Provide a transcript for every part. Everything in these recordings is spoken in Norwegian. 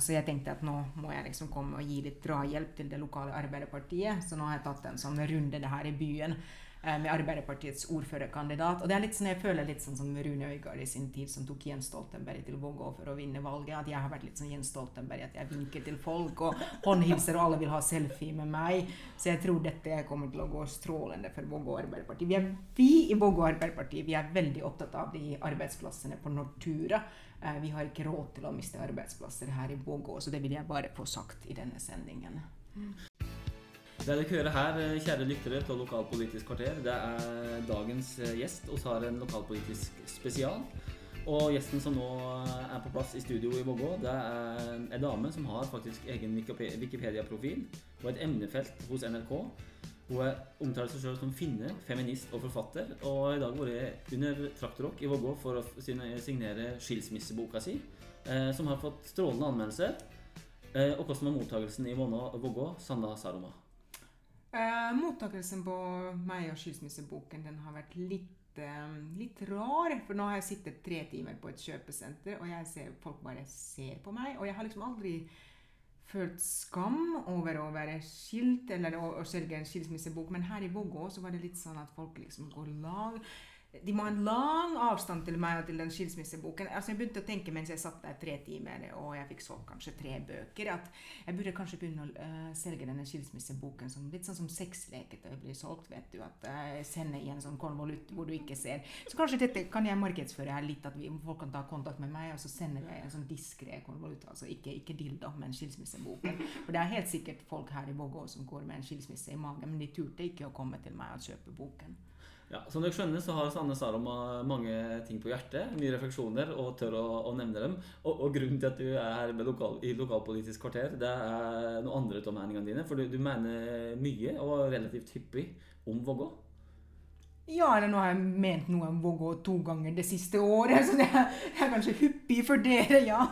så jeg tenkte at nå må jeg liksom komme og gi litt drahjelp til det lokale Arbeiderpartiet. Så nå har jeg tatt en sånn runde det her i byen med Arbeiderpartiets ordførerkandidat. Og det er litt sånn, jeg føler litt sånn som Rune Øygard i sin tid, som tok Jens Stoltenberg til Vågå for å vinne valget. At jeg har vært litt sånn Jens Stoltenberg, at jeg vinker til folk og håndhilser, og alle vil ha selfie med meg. Så jeg tror dette kommer til å gå strålende for Vågå Arbeiderparti. Vi, vi i Vågå Arbeiderparti vi er veldig opptatt av de arbeidsplassene på Nortura. Eh, vi har ikke råd til å miste arbeidsplasser her i Vågå, så det vil jeg bare få sagt i denne sendingen. Det dere hører her, eh, kjære lyttere til Lokalpolitisk kvarter, det er dagens eh, gjest. Vi har en lokalpolitisk spesial. Og gjesten som nå er på plass i studio i Vågå, det er en dame som har faktisk egen Wikipedia-profil og et emnefelt hos NRK. Hun er omtaler seg selv som finne, feminist og forfatter. Og i dag har vært under traktorrock i Vågå for å signere skilsmisseboka si, eh, som har fått strålende anmeldelser. Eh, og hvordan var mottakelsen i Vågå, Sanda Saroma? Eh, mottakelsen på meg og skilsmisseboken den har vært litt, eh, litt rar. For nå har jeg sittet tre timer på et kjøpesenter, og jeg ser folk bare ser på meg. Og jeg har liksom aldri følt skam over å være skilt eller å, å selge en skilsmissebok. Men her i Vågå var det litt sånn at folk liksom går lag de må ha en lang avstand til meg og til den skilsmisseboken. Altså Jeg begynte å tenke mens jeg satt der tre timer og jeg fikk solgt kanskje tre bøker, at jeg burde kanskje begynne å uh, selge denne skilsmisseboken som litt sånn som sexleketøy blir solgt. vet du, At uh, jeg sender i en sånn konvolutt hvor du ikke ser. Så kanskje dette kan jeg markedsføre her litt, at vi, folk kan ta kontakt med meg, og så sender jeg en sånn diskré konvolutt. Altså ikke, ikke dildo, men skilsmisseboken. For det er helt sikkert folk her i Vågå som går med en skilsmisse i magen, men de turte ikke å komme til meg og kjøpe boken. Ja, Som dere skjønner, så har Sanne Saroma mange ting på hjertet. Mye refleksjoner, og tør å, å nevne dem. Og, og, grunnen til at du er her lokal, i Lokalpolitisk kvarter, det er noe andre av meningene dine. For du, du, mener mye, og relativt hyppig, om Vågå. Ja, eller nå har jeg ment noe om Vågå to ganger det siste året, så det er, det er kanskje hyppig for dere, ja.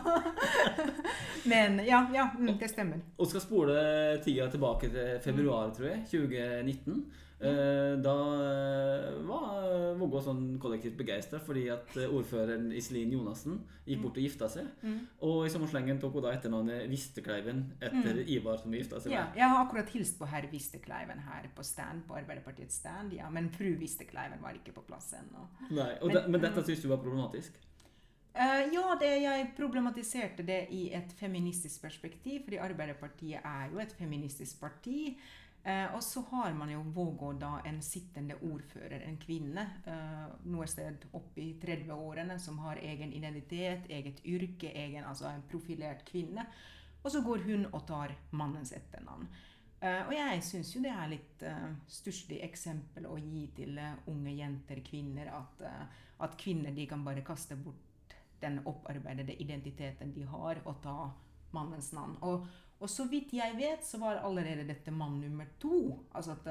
Men ja, ja, mm, det stemmer. Og skal spole tida tilbake til februar, tror jeg, 2019. Eh, da eh, var Vågå sånn kollektivt begeistra fordi at eh, ordføreren Iselin Jonassen gikk bort og gifta seg. Mm. Og i samme slengen tok hun da etternavnet Vistekleiven etter mm. Ivar som gifta seg. Ja, jeg har akkurat hilst på herr Vistekleiven her på stand, på Arbeiderpartiets stand, ja, men fru Vistekleiven var ikke på plass ennå. Nei, men, de, men, dette syns du var problematisk? Uh, ja, det, jeg problematiserte det i et feministisk perspektiv, fordi Arbeiderpartiet er jo et feministisk parti. Eh, og så har man jo Vågå da en sittende ordfører, en kvinne, eh, noe sted opp i 30-årene, som har egen identitet, eget yrke, egen, altså en profilert kvinne. Og så går hun og tar mannens etternavn. Eh, og jeg syns jo det er litt uh, stusslig eksempel å gi til uh, unge jenter, kvinner, at, uh, at kvinner de kan bare kaste bort den opparbeidede identiteten de har, og ta mannens navn. Og, og så vidt jeg vet, så var allerede dette mann nummer to. Altså at,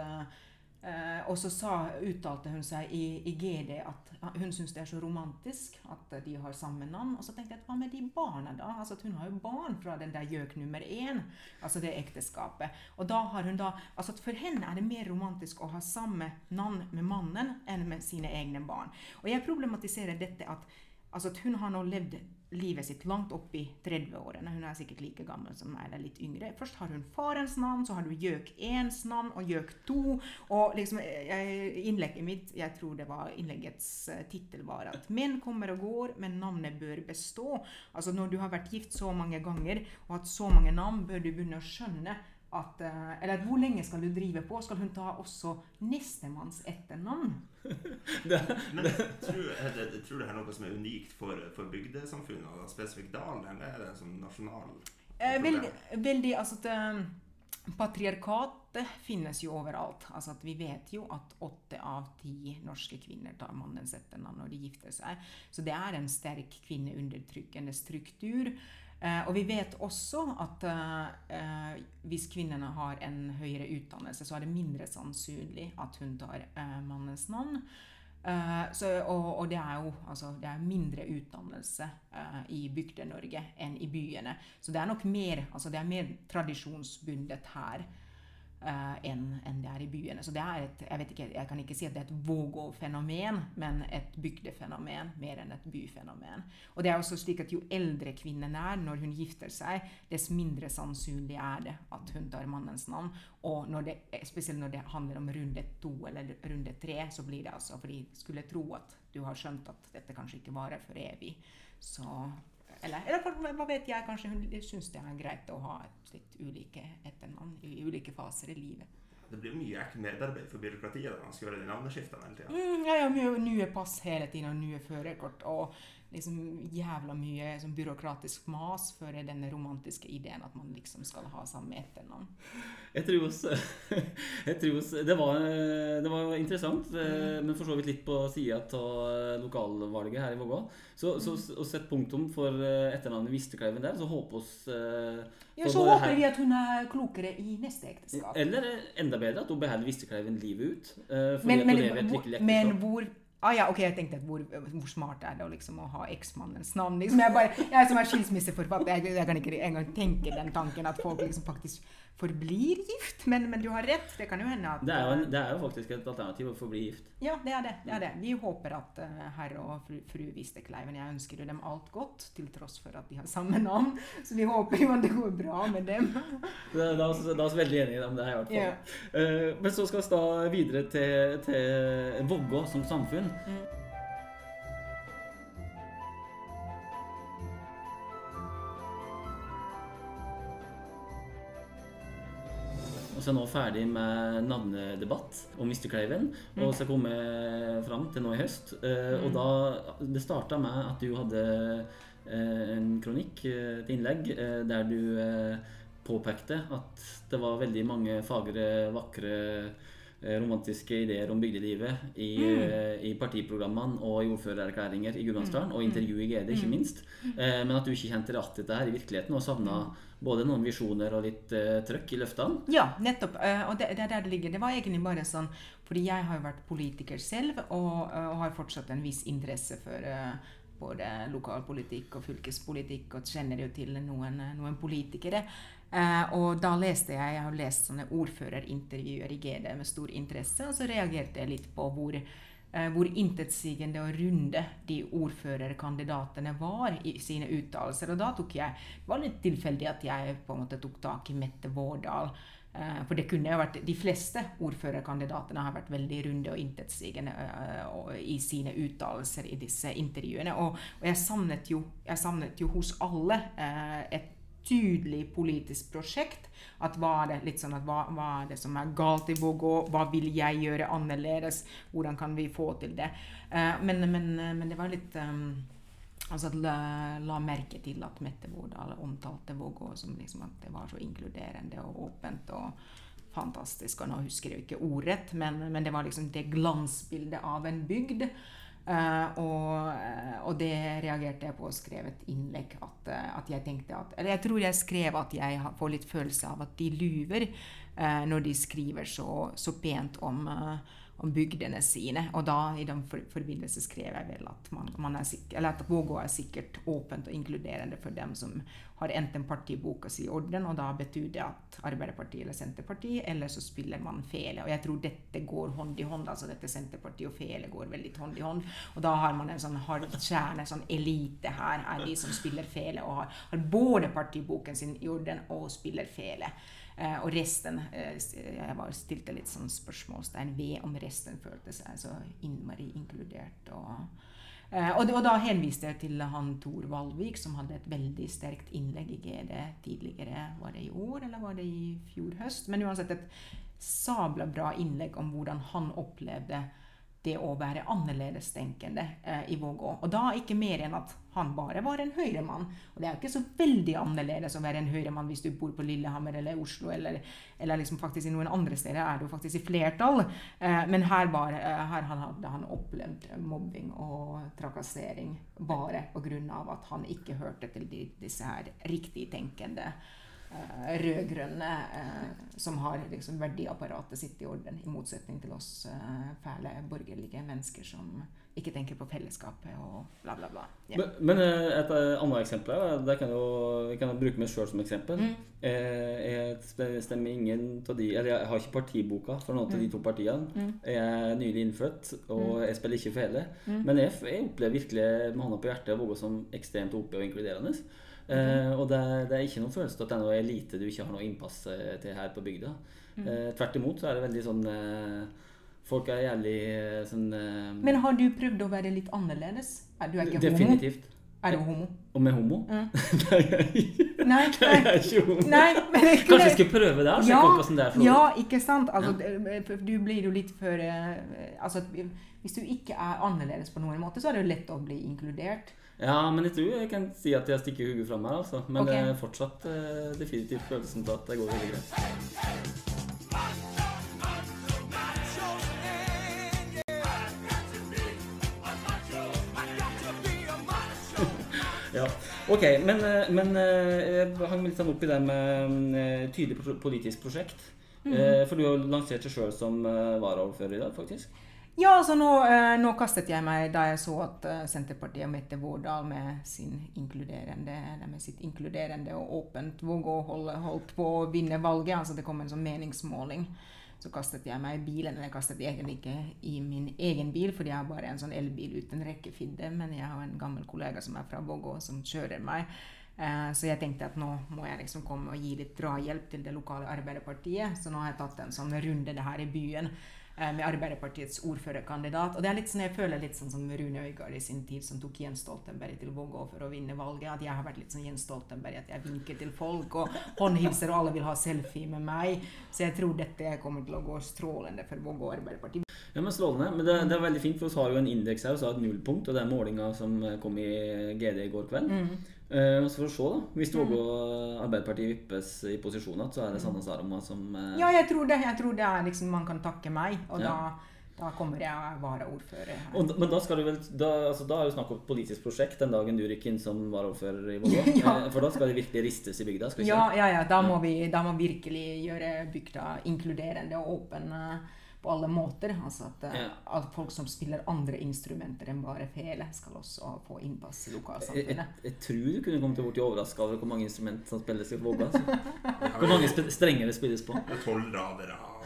eh, og så sa, uttalte hun seg i, i GD at hun syns det er så romantisk at de har samme navn. Og så tenkte jeg hva med de barna, da? Altså at Hun har jo barn fra den der gjøk nummer én, altså det ekteskapet. Og da har hun da, altså at For henne er det mer romantisk å ha samme navn med mannen enn med sine egne barn. Og jeg problematiserer dette at, altså at hun har nå levd livet sitt langt opp i 30-årene. Hun er sikkert like gammel som meg, eller litt yngre. Først har hun farens navn, så har du Gjøk 1s navn og Gjøk 2. Og liksom, jeg, innlegget mitt, jeg tror det var innleggets uh, tittel var at 'Menn kommer og går, men navnet bør bestå'. Altså Når du har vært gift så mange ganger og hatt så mange navn, bør du begynne å skjønne at uh, Eller hvor lenge skal du drive på? Skal hun ta også nestemanns etternavn? Men Men tror, jeg, jeg tror det er noe som er unikt for, for bygdesamfunnet, og spesifikt Dalen? Eller er det en sånn nasjonal eh, veldig, veldig, altså at um, Patriarkatet finnes jo overalt. Altså at Vi vet jo at åtte av ti norske kvinner tar mannens etternavn når de gifter seg. Så det er en sterk kvinneundertrykkende struktur. Eh, og vi vet også at eh, hvis kvinnene har en høyere utdannelse, så er det mindre sannsynlig at hun tar eh, mannens navn. Eh, så, og, og, det er jo altså, det er mindre utdannelse uh, i Bygde-Norge enn i byene. Så det er nok mer, altså, det er mer tradisjonsbundet her enn en det er i byene. Så det er et, jeg, vet ikke, jeg kan ikke si at det er et Vågå-fenomen, men et bygdefenomen mer enn et byfenomen. Og det er også slik at jo eldre kvinnen er når hun gifter seg, dess mindre sannsynlig er det at hun tar mannens navn. Og når det, spesielt når det handler om runde to eller runde tre, så blir det altså fordi skulle tro at du har skjønt at dette kanskje ikke varer for evig. Så eller, eller hva vet jeg, kanskje hun syns det er greit å ha et litt ulike etternavn i ulike faser i livet. Det blir mye merarbeid for byråkratiet når man skal gjøre de navneskiftene hele tida. Mm, ja, ja, mye nye pass hele tiden og nye førerkort. Og liksom jævla mye sånn byråkratisk mas for denne romantiske ideen at man liksom skal ha samme etternavn. Jeg tror også, Jeg trives. Det, var, det var interessant, mm. men for så vidt litt på sida av lokalvalget her i Vågå. Så, så å sette punktum for eh, etternavnet Vistekleiven der, så håper oss eh, Ja, så håper vi at hun er klokere i neste ekteskap. Eller enda bedre at hun beholder Vistekleiven livet ut. Eh, men, men, men hvor Ah, ja, ok, Jeg tenkte hvor, hvor smart er det å, liksom, å ha eksmannens navn? Liksom, jeg, bare, jeg som er skilsmisseforfatter, jeg, jeg, kan ikke engang tenke den tanken at folk liksom faktisk forblir gift. Men, men, du har rett. Det kan jo hende at det er jo, en, det er jo, faktisk et alternativ å forbli gift. Ja, det er det. det, er det. Vi håper at uh, herr og fru, fru Vistekleiven Jeg ønsker jo dem alt godt, til tross for at de har samme navn. Så vi håper jo at det går bra med dem. da, da, da er vi veldig enige om det, her, i hvert fall. Yeah. Uh, men så skal vi da videre til, til Vågå som samfunn. Mm. Så nå ferdig med navnedebatt om Mr. Craven, Og så komme fram til nå i høst. Og mm. da Det starta med at du hadde uh, en kronikk, uh, et innlegg, der du påpekte at det var veldig mange fagre, vakre Eh, romantiske ideer om bygdelivet i, mm. Eh, i partiprogrammene og i ordførererklæringer i Gudbrandsdalen, og mm. intervju i GD, ikke mm. minst. Eh, men at du ikke kjente igjen dette her i virkeligheten og savna både noen visjoner og litt uh, trøkk i løftene? Ja, nettopp. Uh, og det, det er der det ligger. Det var egentlig bare sånn fordi jeg har jo vært politiker selv og, uh, og har fortsatt en viss interesse for både lokalpolitikk og fylkespolitikk, og kjenner jo til noen, noen politikere. Eh, og da leste jeg Jeg har lest sånne ordførerintervjuer i GD med stor interesse, og så reagerte jeg litt på hvor, eh, hvor intetsigende og runde de ordførerkandidatene var i sine uttalelser. Og da tok jeg Det var litt tilfeldig at jeg på en måte tok tak i Mette Vårdal. Eh, for det kunne jo vært, De fleste ordførerkandidatene har vært veldig runde og intetsigende uh, i sine uttalelser i disse intervjuene. Og, og jeg, savnet jo, jeg, savnet jo, hos alle uh, et tydelig politisk prosjekt. At hva er det, sånn at hva, hva er det som er galt i Vågå? Hva vil jeg gjøre annerledes? Hvordan kan vi få til det? Uh, men, men, men, det var litt um, altså la, la, merke til at Mette Vårdal omtalte Vågå som liksom at det var så inkluderende og åpent. og fantastisk, og Nå husker jeg ikke ordrett, men, men det var liksom det glansbildet av en bygd. Uh, og, eh, og, det reagerte jeg på og skrev et innlegg. At, eh, at, jeg tenkte at Eller jeg tror jeg skrev at jeg får litt følelse av at de lyver uh, når de skriver så, så pent om, om bygdene sine. Og da i den for, forbindelse skrev jeg vel at, man, man er sikker, at Vågå er sikkert åpent og inkluderende for dem som har enten partiboka si i orden, og da betyr det at Arbeiderpartiet eller Senterpartiet, eller så spiller man fele. Og jeg tror dette går hånd i hånd. altså dette Senterpartiet og fele går veldig hånd i hånd. Og da har man en sånn hardkjerne sånn elite her, er de som spiller fele, og har, har både partiboken sin i orden og spiller fele. Uh, og resten uh, Jeg var stilte litt sånn spørsmålstegn ved om resten følte seg så innmari inkludert. og uh, og, og, da henviste jeg til han Tor Valvik, som hadde et veldig sterkt innlegg i GD tidligere. Var det i år, eller var det i fjor høst? Men uansett et sabla bra innlegg om hvordan han opplevde det å være annerledestenkende eh, i Vågå. Og da ikke mer enn at han bare var en høyremann. Og det er ikke så veldig annerledes å være en høyremann hvis du bor på Lillehammer eller Oslo, eller, eller liksom faktisk i noen andre steder er du faktisk i flertall. Eh, men her, bare, eh, her hadde han opplevd mobbing og trakassering bare pga. at han ikke hørte til de, disse her riktigtenkende eh, rød-grønne eh, som har liksom verdiapparatet sitt i orden, i motsetning til oss eh, fæle borgerlige mennesker som ikke tenker på fellesskapet og bla, bla, bla. Yeah. Men, men eh, et eh, annet eksempel her, det kan jo, jeg kan bruke meg sjøl som eksempel. Mm. Eh, Jeg stemmer ingen av de Eller jeg har ikke partiboka for noen av de to partiene. Mm. Jeg er nylig innfødt, og Mm. jeg spiller ikke for hele. Mm. Men jeg, jeg opplever virkelig med hånda på hjertet Vågå som ekstremt oppe og inkluderende. Eh, og det, er- det er ikke noen følelse av at det er noe elite du ikke har noe innpass eh, til her på bygda. Mm. Eh, tvert imot så er det veldig sånn eh, Folk er jævlig eh, sånn eh, Men har du prøvd å være litt annerledes? Er du er ikke homo? Definitivt. Er du homo? Om jeg er homo? Mm. Nei, jeg er ikke- Nei, jeg er ikke homo. nei men Kanskje jeg skal prøve det? Ja, det er for Ja, ikke sant? Altså, Du blir jo litt for altså, Hvis du ikke er annerledes på noen måte, så er det jo lett å bli inkludert. Ja, men jeg tror jeg kan si at jeg stikker hodet fram her, altså. Men okay. det er fortsatt uh, definitivt følelsen til at det går veldig greit. Ja, ok, men, eh, men eh, jeg hang litt opp i det med eh, tydelig politisk prosjekt. Mm -hmm. For du har lansert deg sjøl som varaordfører i dag, faktisk. Ja, altså nå, eh, nå kastet jeg meg da jeg så at eh, Senterpartiet og Mette Vårdal med, med sitt inkluderende og åpent Vågå holdt, holdt på å vinne valget. Altså det kom en sånn meningsmåling. Så kastet jeg meg i bilen. Jeg kastet egentlig ikke i min egen bil, fordi jeg har bare en sånn elbil uten rekkevidde. Men jeg har en gammel kollega som er fra Vågå, som kjører meg. Eh, Så jeg tenkte at nå må jeg liksom komme og gi litt drahjelp til det lokale Arbeiderpartiet. Så nå har jeg tatt en sånn runde det her i byen med Arbeiderpartiets ordførerkandidat. Og det er litt sånn, jeg føler litt sånn som Rune Øygard i sin tid, som tok Jens Stoltenberg til Vågå for å vinne valget. At jeg har vært litt sånn Jens Stoltenberg, at jeg vinker til folk og håndhilser, og alle vil ha selfie med meg. Så jeg tror dette kommer til å gå strålende for Vågå Arbeiderparti. Ja, men Strålende. Men det, det er veldig fint, for vi har jo en indeks her, så har et nullpunkt. Og det er målinga som eh, kom i GD i går kveld. Mm. Eh, så får vi se, da. Hvis Vågå Arbeiderpartiet vippes i posisjon igjen, så er det Sanne Saroma som eh, Ja, jeg tror det. Jeg tror det er liksom man kan takke meg, og Ja. da, da kommer jeg varaordfører. Men da skal du vel da, altså, da er det snakk om politisk prosjekt den dagen du rykker inn som varaordfører i Vågå. Ja. Eh, For da skal det virkelig ristes i bygda? skal Ja, ja, ja. Da må vi da må vi virkelig gjøre bygda inkluderende og åpen eh, på alle måter. Altså at eh, Ja. at folk som spiller andre instrumenter enn bare fele, skal også få innpass i Jeg, jeg, lokalsamfunnet. jeg tror du kunne kommet til å bli overraska over hvor mange instrumenter som spilles i Vågå. Altså. Hvor mange sp strenger det spilles på. Tolvradere og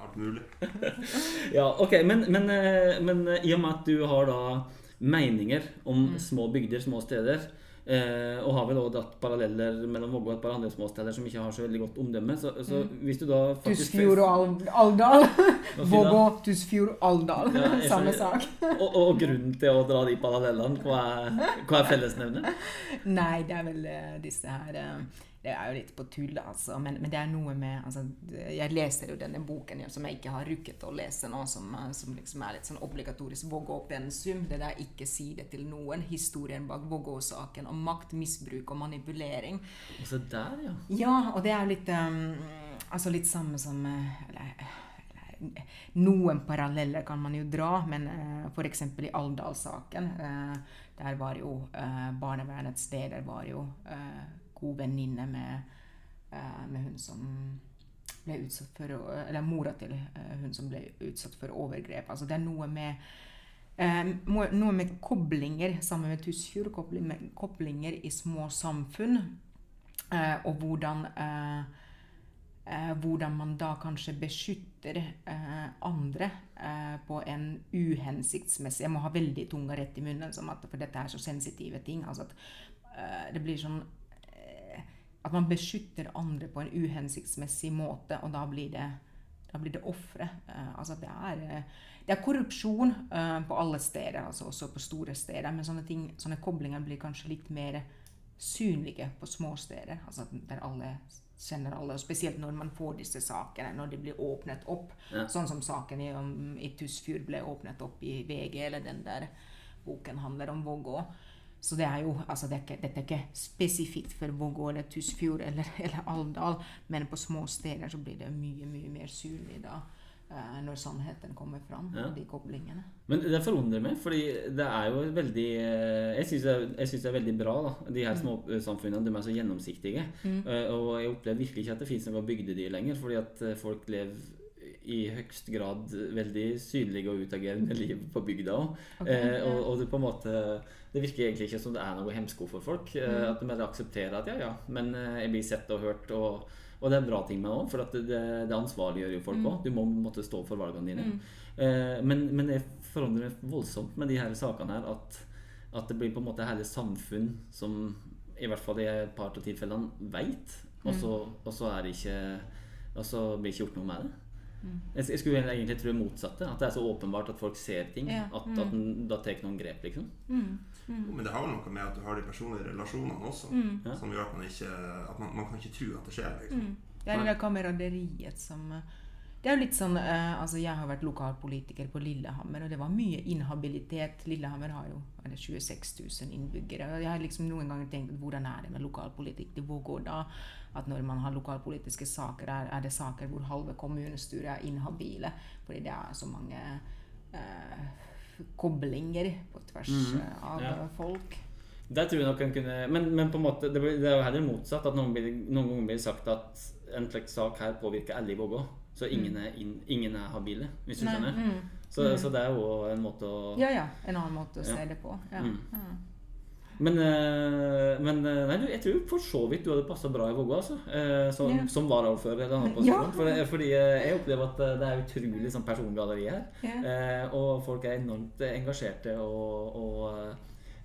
alt mulig. Ja, ok, men, men, eh, men eh, i og med at du har da meninger om Mm. små bygder, små steder, eh, og har vel også dratt paralleller mellom Vågå og et par andre småsteder som ikke har så veldig godt omdømme, så, så hvis du da faktisk Tusfjord og Al- Alvdal. Vågå, Tusfjord, Alvdal. Ja, Samme sak. og, og grunnen til å dra de parallellene, hva er, hva er fellesnevnet? Nei, det er vel eh, disse her eh, Det er jo litt på tull, altså. Men, men det er noe med altså, Jeg leser jo denne boken som jeg ikke har rukket å lese nå, som, eh, som liksom er litt sånn obligatorisk Vågå-pensum. Det der 'ikke si det til noen'. Historien bak Vågå-saken om makt, misbruk og manipulering. Og så der, ja. Ja, og det er jo litt um, Altså litt samme som eh, eller, eller, Noen paralleller kan man jo dra, men uh, f.eks. i Alvdal-saken. Uh, der var jo uh, barnevernets leder var jo uh, god venninne med, eh, med hun som ble utsatt for Eller mora til eh, hun som ble utsatt for overgrep. Altså det er noe med eh, noe med koblinger sammen med Tysfjord. Koblinger i små samfunn. Og hvordan hvordan man da kanskje beskytter eh, andre eh, på en uhensiktsmessig Jeg må ha veldig tunga rett i munnen, at, for dette er så sensitive ting. altså at eh, Det blir sånn At man beskytter andre på en uhensiktsmessig måte, og da blir det da blir det ofre. Eh, altså det, er, eh, det er korrupsjon eh, på alle steder, altså også på store steder. Men sånne, ting, sånne koblinger blir kanskje litt mer synlige på små steder. Altså der alle kjenner alle, spesielt når man får disse sakene, når de blir åpnet opp. Ja. Sånn som saken i, om, i Tusfjord ble åpnet opp i VG, eller den der boken handler om Vågå. Så det er jo, altså det er ikke, dette er ikke spesifikt for Vågå eller Tusfjord eller, eller Alvdal, men på små steder så blir det mye, mye mer synlig da. eh, når sannheten kommer fram. Ja. De koblingene. Men det forundrer meg, fordi det er jo veldig eh, Jeg syns det, det er veldig bra, da. De her småsamfunnene de er så gjennomsiktige. Mm. Eh, Og jeg opplever virkelig ikke at det fins noe bygdedyr lenger, fordi at eh, folk lever i høyst grad veldig synlige og utagerende liv på bygda òg. Okay, Eh, og, og det på en måte Det virker egentlig ikke som det er noe hemsko for folk. Eh, Mm. At de bare aksepterer at ja, ja, men eh, jeg blir sett og hørt. Og, og det er en bra ting med det òg, for at det, det ansvarliggjør jo folk Mm. Du må måtte stå for valgene dine. Mm. Eh, men, men jeg forandrer meg voldsomt med de her sakene her at, at det blir på en måte hele samfunn som i hvert fall i et par av tilfellene veit, og, Mm. så- er det ikke Og så blir det ikke gjort noe med det. Mm. Jeg, jeg skulle egentlig tro det motsatte. At det er så åpenbart at folk ser ting. Ja, At, mm. at en da tar noen grep, liksom. Mm. Mm. Men det har jo noe med at du har de personlige relasjonene også, Mm. Som gjør at man ikke At man, man kan ikke tro at det skjer. liksom. Mm. Det er det kameraderiet som eh, Det er jo litt sånn eh, Altså, jeg har vært lokalpolitiker på Lillehammer, og det var mye inhabilitet. Lillehammer har jo er 26 000 innbyggere. Og jeg har liksom noen ganger tenkt hvordan er det med lokalpolitikk i Vågå da? At når man har lokalpolitiske saker, er, er det saker hvor halve kommunestyret er inhabile. Fordi det er så mange eh, koblinger på tvers mm, eh, av Ja. folk. Der tror jeg nok en kunne Men, men på en måte, det, blir, det er jo heller motsatt. At noen, blir, noen ganger blir det sagt at en slags sak her påvirker alle i Vågå. Så ingen er, in, ingen er habile, hvis du Nei, skjønner. mm. Så, Mm. så det er jo en måte å Ja, ja. En annen måte å se det på. Ja. Mm. Men, eh, men eh, nei, jeg tror for så vidt du hadde passa bra i Vågå, altså. Eh, Som, Ja. som varaordfører. Ja. For, fordi jeg opplever at det er utrolig sånn persongalleri her. Ja. Og folk er enormt engasjerte og, og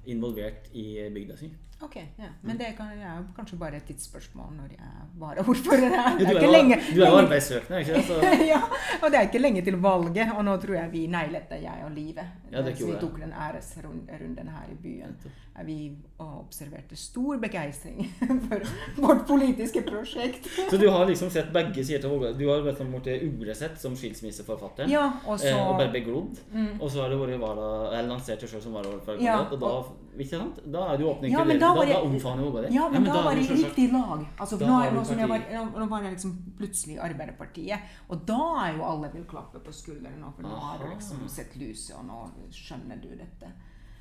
involvert i bygda si. Ok, ja. Men det kan, er kanskje bare et tidsspørsmål når jeg varaordfører her. Det Du er er ikke lenge. du er jo arbeidssøkende, ikke sant? Ja, og det er ikke lenge til valget, og nå tror jeg vi nailet det, jeg og livet. Ja, det Så vi tok den æresrunden her i byen. Vi observerte stor begeistring for vårt politiske prosjekt. så du har liksom sett begge sider til Vågå. Du har vært blitt uresett som skilsmisseforfatter. Ja, og så Eh, og bare beglodd. Mm. Og så har du vært lansert deg sjøl som varaordfører. Ja, og da, ikke sant? da er du åpning Ja, til det. Da var jeg- omfavner Vågå det. Ja, men, da, da, var jeg i riktig lag. Altså, nå, nå, jeg var, nå, var jeg liksom plutselig i Arbeiderpartiet, og da er jo alle vil klappe på skulderen, for nå har du liksom sett lyset, og nå skjønner du dette.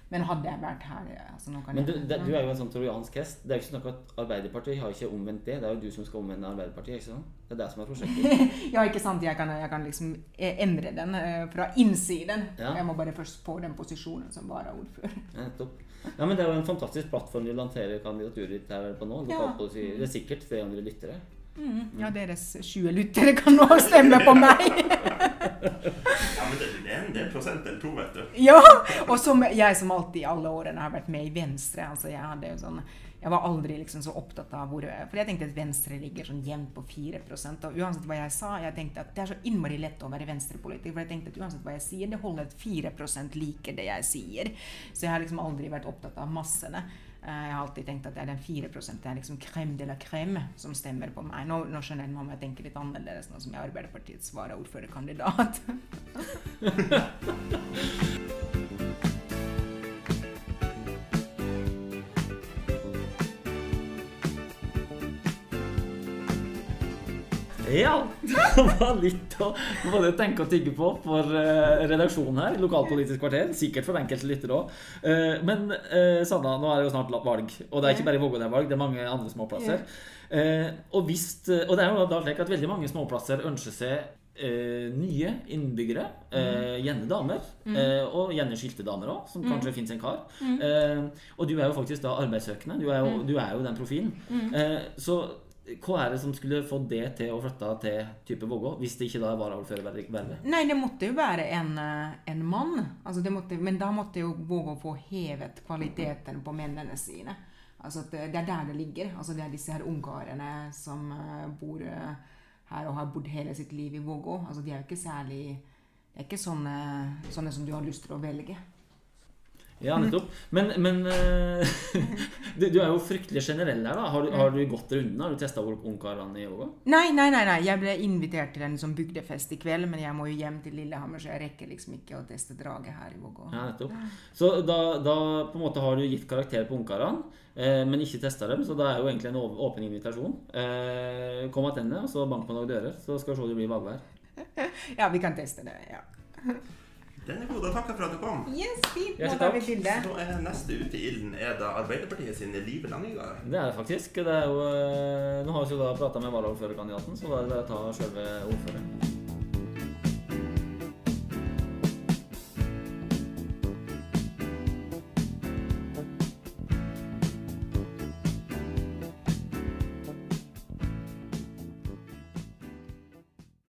Men hadde jeg vært her altså, Men du, det, du er jo en sånn trojansk hest. Det er jo ikke snakk at Arbeiderpartiet har ikke omvendt det. Det er jo du som skal omvende Arbeiderpartiet. ikke sant? Det er det som er prosjektet. Ja, ikke sant. Jeg kan, jeg kan liksom eh, endre den uh, fra innsiden. Ja. Jeg må bare først få den posisjonen som varaordfører. Ja, nettopp. Ja, men Det er jo en fantastisk plattform du lanserer kandidaturer ditt her på nå. Ja. Det er sikkert 300 lyttere. Mm. Ja, deres 20 lyttere kan nå stemme på meg! Ja, men det, det, er en, del en prosent eller to, vet du. Ja! Og som jeg som alltid i alle årene har vært med i Venstre. altså Jeg hadde jo sånn jeg var aldri liksom så opptatt av hvor For jeg tenkte at Venstre ligger sånn jevnt på 4% Og uansett hva jeg sa, jeg tenkte at det er så innmari lett å være venstrepolitiker. For jeg tenkte at uansett hva jeg sier, det holder at 4 liker det jeg sier. Så jeg har liksom aldri vært opptatt av massene. Eh, Jeg har alltid tenkt at det er den 4 det er liksom crème de la crème som stemmer på meg. Nå, nå skjønner jeg må jeg tenke litt annerledes nå som jeg er Arbeiderpartiets varaordførerkandidat. Ja! Det var litt å både tenke og tygge på for eh, redaksjonen her. Lokalpolitisk kvarter. Sikkert for enkelte lyttere òg. men eh, Sanna, nå er det jo snart valg. Og det er ikke bare i Vågå det er valg, det er mange andre småplasser. Eh, og, hvis, og det er jo da slik at veldig mange småplasser ønsker seg eh, nye innbyggere. Eh, gjerne damer. Eh, og gjerne skilte damer òg, som kanskje fins en kar. Eh, og du er jo faktisk da arbeidssøkende. Du er jo, du er jo den profilen. Eh, så hva er det som skulle få det til å flytte til type Vågå, hvis det ikke da var varaordførervervet? Nei, det måtte jo være en, eh, en mann. Altså måtte, men da måtte jo Vågå få hevet kvaliteten på mennene sine. Altså det er der det ligger. Altså det er disse her ungkarene som eh, bor eh, her og har bodd hele sitt liv i Vågå. Altså de er jo ikke særlig Det er ikke sånne, sånne som du har lyst til å velge. Ja, nettopp. Men, men eh, du, du er jo fryktelig generell her, da. Har du, har du gått runden? Har du testa ungkarene i yoga? Nei, nei, nei, nei. Jeg ble invitert til en sånn bygdefest i kveld, men jeg må jo hjem til Lillehammer, så jeg rekker liksom ikke å teste draget her i Vågå. Ja, nettopp. Så da, da på en måte har du gitt karakter på ungkarene, eh, men ikke testa dem, så da er jo egentlig en åp- åpen invitasjon. Eh, kom attende, og så bank på noen dører, så skal vi se om det blir valgvær. Ja, vi kan teste det. ja. Den er god. Da takker jeg for at du kom. Yes, fint. Nå tar vi bilde. Så er neste ute i ilden er da Arbeiderpartiet sin Live Langegard. Det er det faktisk. Det er jo, eh, nå har vi jo da prata med varaordførerkandidaten, så da er det bare å ta sjølve ordføreren.